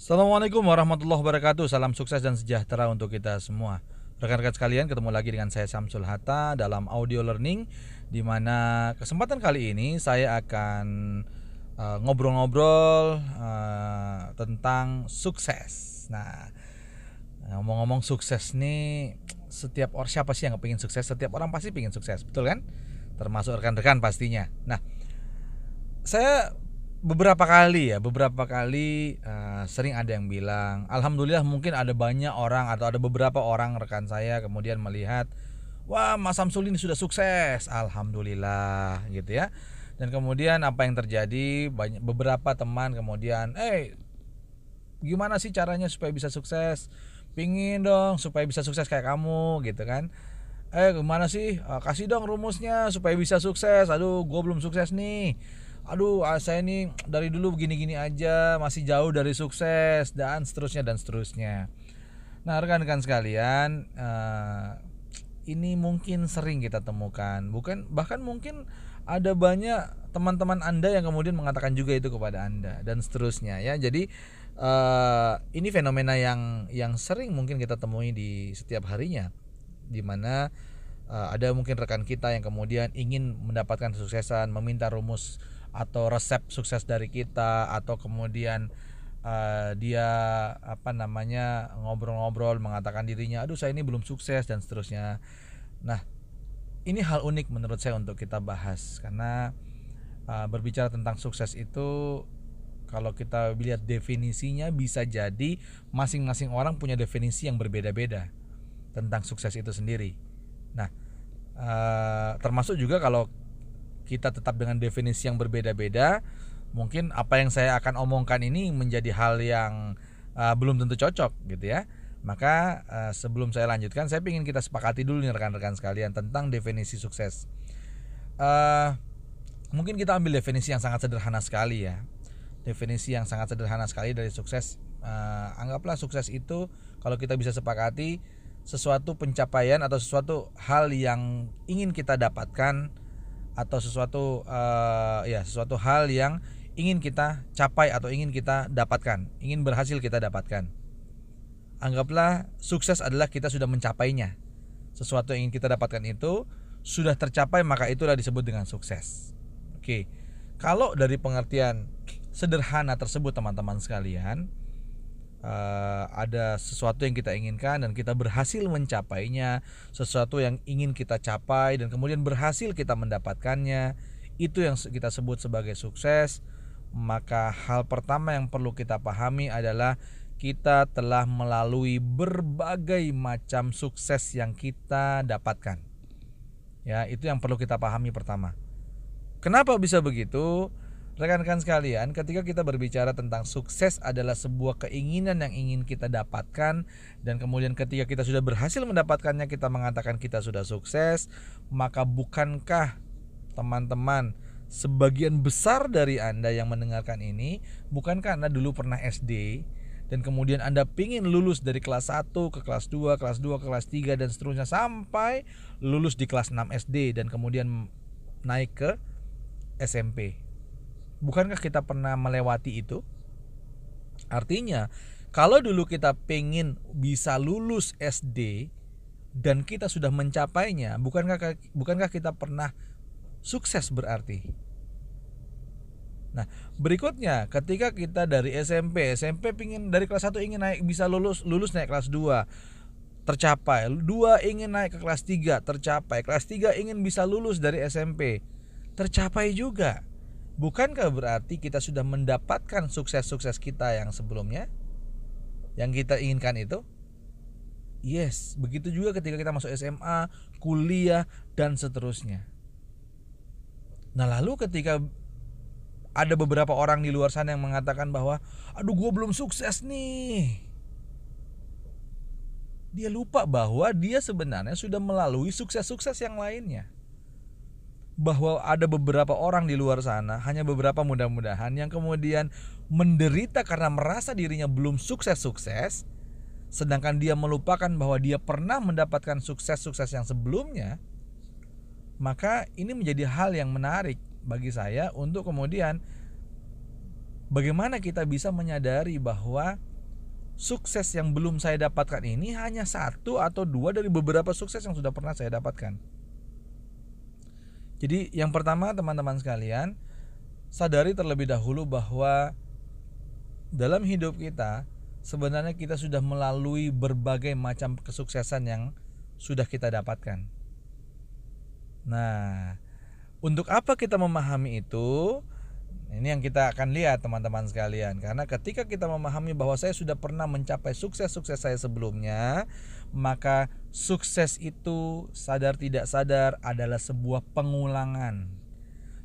Assalamualaikum warahmatullahi wabarakatuh. Salam sukses dan sejahtera untuk kita semua. Rekan-rekan sekalian ketemu lagi dengan saya Samsul Hatta dalam audio learning di mana kesempatan kali ini saya akan uh, ngobrol-ngobrol uh, tentang sukses. Nah ngomong-ngomong sukses nih setiap orang siapa sih yang pengen sukses? Setiap orang pasti pengen sukses betul kan? Termasuk rekan-rekan pastinya. Nah saya beberapa kali ya beberapa kali uh, sering ada yang bilang alhamdulillah mungkin ada banyak orang atau ada beberapa orang rekan saya kemudian melihat wah Mas Samsul ini sudah sukses alhamdulillah gitu ya. Dan kemudian apa yang terjadi? Banyak beberapa teman kemudian eh gimana sih caranya supaya bisa sukses? Pingin dong supaya bisa sukses kayak kamu gitu kan. Eh gimana sih? Uh, kasih dong rumusnya supaya bisa sukses. Aduh gue belum sukses nih aduh ah, saya ini dari dulu begini-gini aja masih jauh dari sukses dan seterusnya dan seterusnya. Nah rekan-rekan sekalian uh, ini mungkin sering kita temukan. Bukan bahkan mungkin ada banyak teman-teman anda yang kemudian mengatakan juga itu kepada anda dan seterusnya ya. Jadi uh, ini fenomena yang yang sering mungkin kita temui di setiap harinya di mana uh, ada mungkin rekan kita yang kemudian ingin mendapatkan kesuksesan meminta rumus atau resep sukses dari kita atau kemudian uh, dia apa namanya ngobrol-ngobrol mengatakan dirinya aduh saya ini belum sukses dan seterusnya nah ini hal unik menurut saya untuk kita bahas karena uh, berbicara tentang sukses itu kalau kita lihat definisinya bisa jadi masing-masing orang punya definisi yang berbeda-beda tentang sukses itu sendiri. Nah, uh, termasuk juga kalau kita tetap dengan definisi yang berbeda-beda, mungkin apa yang saya akan omongkan ini menjadi hal yang uh, belum tentu cocok gitu ya. Maka uh, sebelum saya lanjutkan, saya ingin kita sepakati dulu nih rekan-rekan sekalian tentang definisi sukses. Uh, mungkin kita ambil definisi yang sangat sederhana sekali ya. Definisi yang sangat sederhana sekali dari sukses. Uh, anggaplah sukses itu kalau kita bisa sepakati sesuatu pencapaian atau sesuatu hal yang ingin kita dapatkan atau sesuatu uh, ya sesuatu hal yang ingin kita capai atau ingin kita dapatkan, ingin berhasil kita dapatkan. Anggaplah sukses adalah kita sudah mencapainya. Sesuatu yang ingin kita dapatkan itu sudah tercapai maka itulah disebut dengan sukses. Oke. Kalau dari pengertian sederhana tersebut teman-teman sekalian, uh, ada sesuatu yang kita inginkan dan kita berhasil mencapainya, sesuatu yang ingin kita capai dan kemudian berhasil kita mendapatkannya, itu yang kita sebut sebagai sukses. Maka hal pertama yang perlu kita pahami adalah kita telah melalui berbagai macam sukses yang kita dapatkan. Ya, itu yang perlu kita pahami pertama. Kenapa bisa begitu? Rekan-rekan sekalian, ketika kita berbicara tentang sukses adalah sebuah keinginan yang ingin kita dapatkan dan kemudian ketika kita sudah berhasil mendapatkannya kita mengatakan kita sudah sukses, maka bukankah teman-teman sebagian besar dari Anda yang mendengarkan ini bukankah Anda dulu pernah SD dan kemudian Anda pingin lulus dari kelas 1 ke kelas 2, kelas 2 ke kelas 3 dan seterusnya sampai lulus di kelas 6 SD dan kemudian naik ke SMP bukankah kita pernah melewati itu? Artinya, kalau dulu kita pengen bisa lulus SD dan kita sudah mencapainya, bukankah bukankah kita pernah sukses berarti? Nah, berikutnya ketika kita dari SMP, SMP pingin dari kelas 1 ingin naik bisa lulus lulus naik kelas 2 tercapai. 2 ingin naik ke kelas 3 tercapai. Kelas 3 ingin bisa lulus dari SMP tercapai juga. Bukankah berarti kita sudah mendapatkan sukses-sukses kita yang sebelumnya? Yang kita inginkan itu? Yes, begitu juga ketika kita masuk SMA, kuliah, dan seterusnya. Nah lalu ketika ada beberapa orang di luar sana yang mengatakan bahwa aduh gue belum sukses nih dia lupa bahwa dia sebenarnya sudah melalui sukses-sukses yang lainnya bahwa ada beberapa orang di luar sana, hanya beberapa mudah-mudahan yang kemudian menderita karena merasa dirinya belum sukses-sukses, sedangkan dia melupakan bahwa dia pernah mendapatkan sukses-sukses yang sebelumnya, maka ini menjadi hal yang menarik bagi saya untuk kemudian bagaimana kita bisa menyadari bahwa sukses yang belum saya dapatkan ini hanya satu atau dua dari beberapa sukses yang sudah pernah saya dapatkan. Jadi yang pertama teman-teman sekalian, sadari terlebih dahulu bahwa dalam hidup kita sebenarnya kita sudah melalui berbagai macam kesuksesan yang sudah kita dapatkan. Nah, untuk apa kita memahami itu? Ini yang kita akan lihat teman-teman sekalian. Karena ketika kita memahami bahwa saya sudah pernah mencapai sukses-sukses saya sebelumnya Maka sukses itu sadar tidak sadar adalah sebuah pengulangan.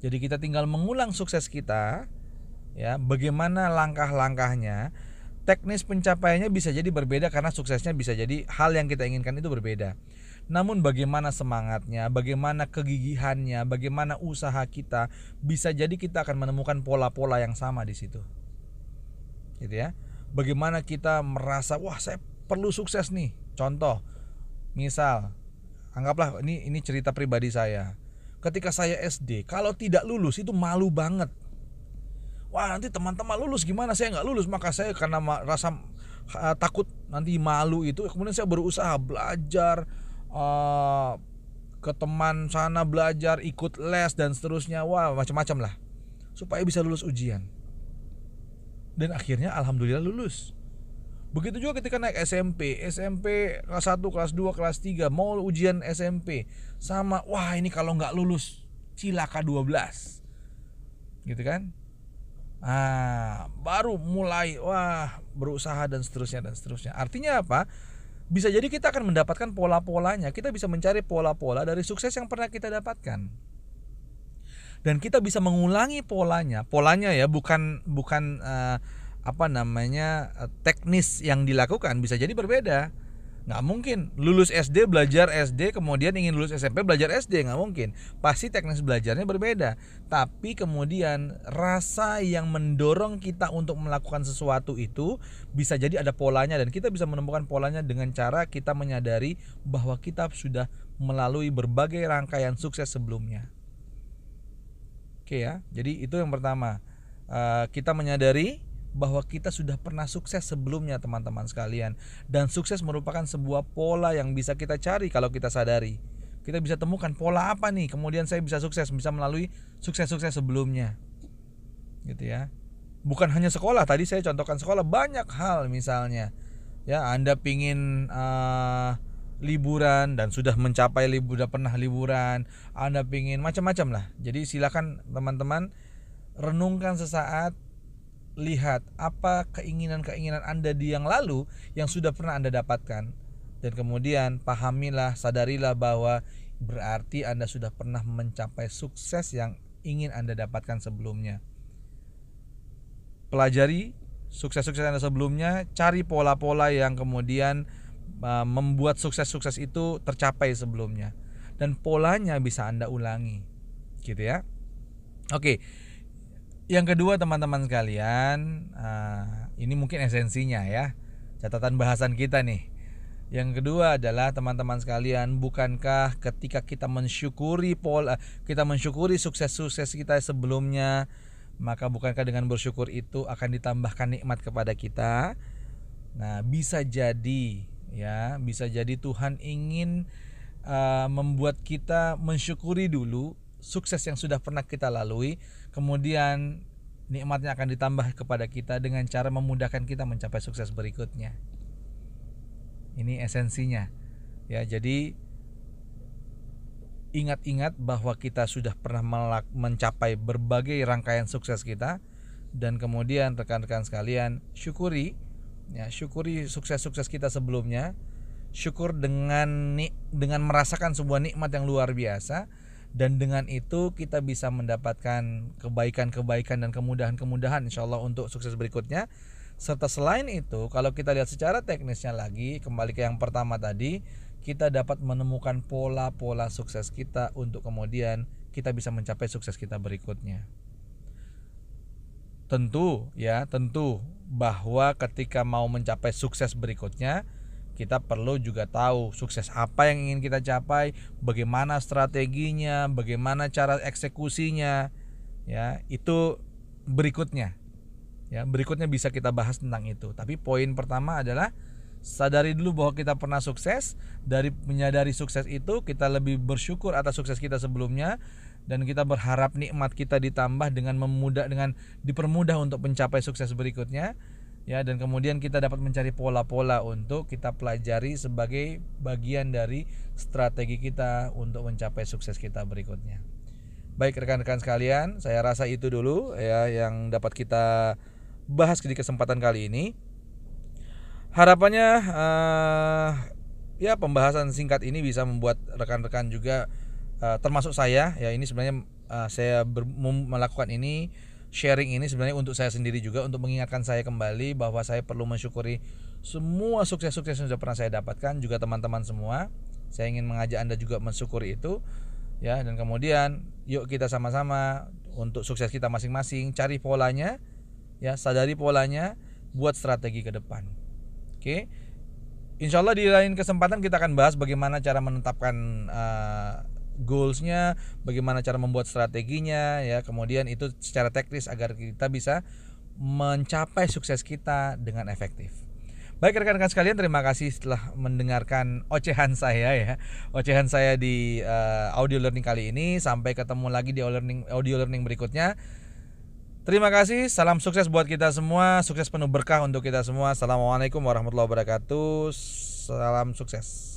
Jadi kita tinggal mengulang sukses kita ya Bagaimana langkah-langkahnya. Teknis pencapaiannya bisa jadi berbeda karena suksesnya bisa jadi hal yang kita inginkan itu berbeda namun bagaimana semangatnya, bagaimana kegigihannya, bagaimana usaha kita, bisa jadi kita akan menemukan pola-pola yang sama di situ. Gitu ya. Bagaimana kita merasa, wah saya perlu sukses nih. Contoh, misal, anggaplah ini ini cerita pribadi saya. Ketika saya SD, kalau tidak lulus itu malu banget. Wah nanti teman-teman lulus gimana? Saya nggak lulus maka saya karena rasa takut nanti malu itu kemudian saya berusaha belajar uh, ke teman sana belajar ikut les dan seterusnya. Wah macam-macam lah. Supaya bisa lulus ujian. Dan akhirnya alhamdulillah lulus. Begitu juga ketika naik SMP SMP kelas 1 kelas 2 kelas 3 mau ujian SMP sama wah ini kalau nggak lulus cilaka 12 gitu kan? Ah baru mulai wah berusaha dan seterusnya dan seterusnya. Artinya apa bisa jadi kita akan mendapatkan pola-polanya. Kita bisa mencari pola-pola dari sukses yang pernah kita dapatkan. Dan kita bisa mengulangi polanya. Polanya ya bukan bukan uh, apa namanya uh, teknis yang dilakukan bisa jadi berbeda nggak mungkin. Lulus SD belajar SD kemudian ingin lulus SMP belajar SD nggak mungkin. Pasti teknis belajarnya berbeda. Tapi kemudian rasa yang mendorong kita untuk melakukan sesuatu itu bisa jadi ada polanya. Dan kita bisa menemukan polanya dengan cara kita menyadari bahwa kita sudah melalui berbagai rangkaian sukses sebelumnya. Oke ya. Jadi itu yang pertama. Eh, kita menyadari bahwa kita sudah pernah sukses sebelumnya teman-teman sekalian. Dan sukses merupakan sebuah pola yang bisa kita cari kalau kita sadari. Kita bisa temukan pola apa nih kemudian saya bisa sukses bisa melalui sukses-sukses sebelumnya. Gitu ya. Bukan hanya sekolah tadi saya contohkan sekolah banyak hal misalnya. Ya anda pingin uh, liburan dan sudah mencapai liburan pernah liburan anda pingin macam-macam lah. Jadi silakan teman-teman renungkan sesaat lihat apa keinginan-keinginan Anda di yang lalu yang sudah pernah Anda dapatkan dan kemudian pahamilah, sadarilah bahwa berarti Anda sudah pernah mencapai sukses yang ingin Anda dapatkan sebelumnya. Pelajari sukses-sukses Anda sebelumnya, cari pola-pola yang kemudian uh, membuat sukses-sukses itu tercapai sebelumnya dan polanya bisa Anda ulangi. Gitu ya. Oke. Yang kedua teman-teman sekalian, uh, ini mungkin esensinya ya, catatan bahasan kita nih. Yang kedua adalah teman-teman sekalian, bukankah ketika kita mensyukuri pola, kita mensyukuri sukses-sukses kita sebelumnya, maka bukankah dengan bersyukur itu akan ditambahkan nikmat kepada kita? Nah, bisa jadi ya, bisa jadi Tuhan ingin uh, membuat kita mensyukuri dulu sukses yang sudah pernah kita lalui, kemudian nikmatnya akan ditambah kepada kita dengan cara memudahkan kita mencapai sukses berikutnya. Ini esensinya. Ya, jadi ingat-ingat bahwa kita sudah pernah mencapai berbagai rangkaian sukses kita dan kemudian rekan-rekan sekalian syukuri ya syukuri sukses-sukses kita sebelumnya syukur dengan dengan merasakan sebuah nikmat yang luar biasa dan dengan itu kita bisa mendapatkan kebaikan-kebaikan dan kemudahan-kemudahan insya Allah untuk sukses berikutnya. Serta selain itu kalau kita lihat secara teknisnya lagi kembali ke yang pertama tadi kita dapat menemukan pola-pola sukses kita untuk kemudian kita bisa mencapai sukses kita berikutnya. Tentu ya tentu bahwa ketika mau mencapai sukses berikutnya kita perlu juga tahu sukses apa yang ingin kita capai, bagaimana strateginya, bagaimana cara eksekusinya, ya itu berikutnya. Ya, berikutnya bisa kita bahas tentang itu. Tapi poin pertama adalah sadari dulu bahwa kita pernah sukses. Dari menyadari sukses itu, kita lebih bersyukur atas sukses kita sebelumnya dan kita berharap nikmat kita ditambah dengan memudah dengan dipermudah untuk mencapai sukses berikutnya ya dan kemudian kita dapat mencari pola-pola untuk kita pelajari sebagai bagian dari strategi kita untuk mencapai sukses kita berikutnya. Baik rekan-rekan sekalian, saya rasa itu dulu ya yang dapat kita bahas di kesempatan kali ini. Harapannya uh, ya pembahasan singkat ini bisa membuat rekan-rekan juga uh, termasuk saya ya ini sebenarnya uh, saya melakukan ini sharing ini sebenarnya untuk saya sendiri juga untuk mengingatkan saya kembali bahwa saya perlu mensyukuri semua sukses-sukses yang sudah pernah saya dapatkan juga teman-teman semua. Saya ingin mengajak anda juga mensyukuri itu ya. Dan kemudian yuk kita sama-sama untuk sukses kita masing-masing cari polanya ya sadari polanya buat strategi ke depan. Oke? Insya Allah di lain kesempatan kita akan bahas bagaimana cara menetapkan uh, goalsnya, bagaimana cara membuat strateginya, ya kemudian itu secara teknis agar kita bisa mencapai sukses kita dengan efektif. Baik rekan-rekan sekalian, terima kasih setelah mendengarkan ocehan saya ya, ocehan saya di uh, audio learning kali ini. Sampai ketemu lagi di audio learning audio learning berikutnya. Terima kasih, salam sukses buat kita semua, sukses penuh berkah untuk kita semua. Assalamualaikum warahmatullahi wabarakatuh, salam sukses.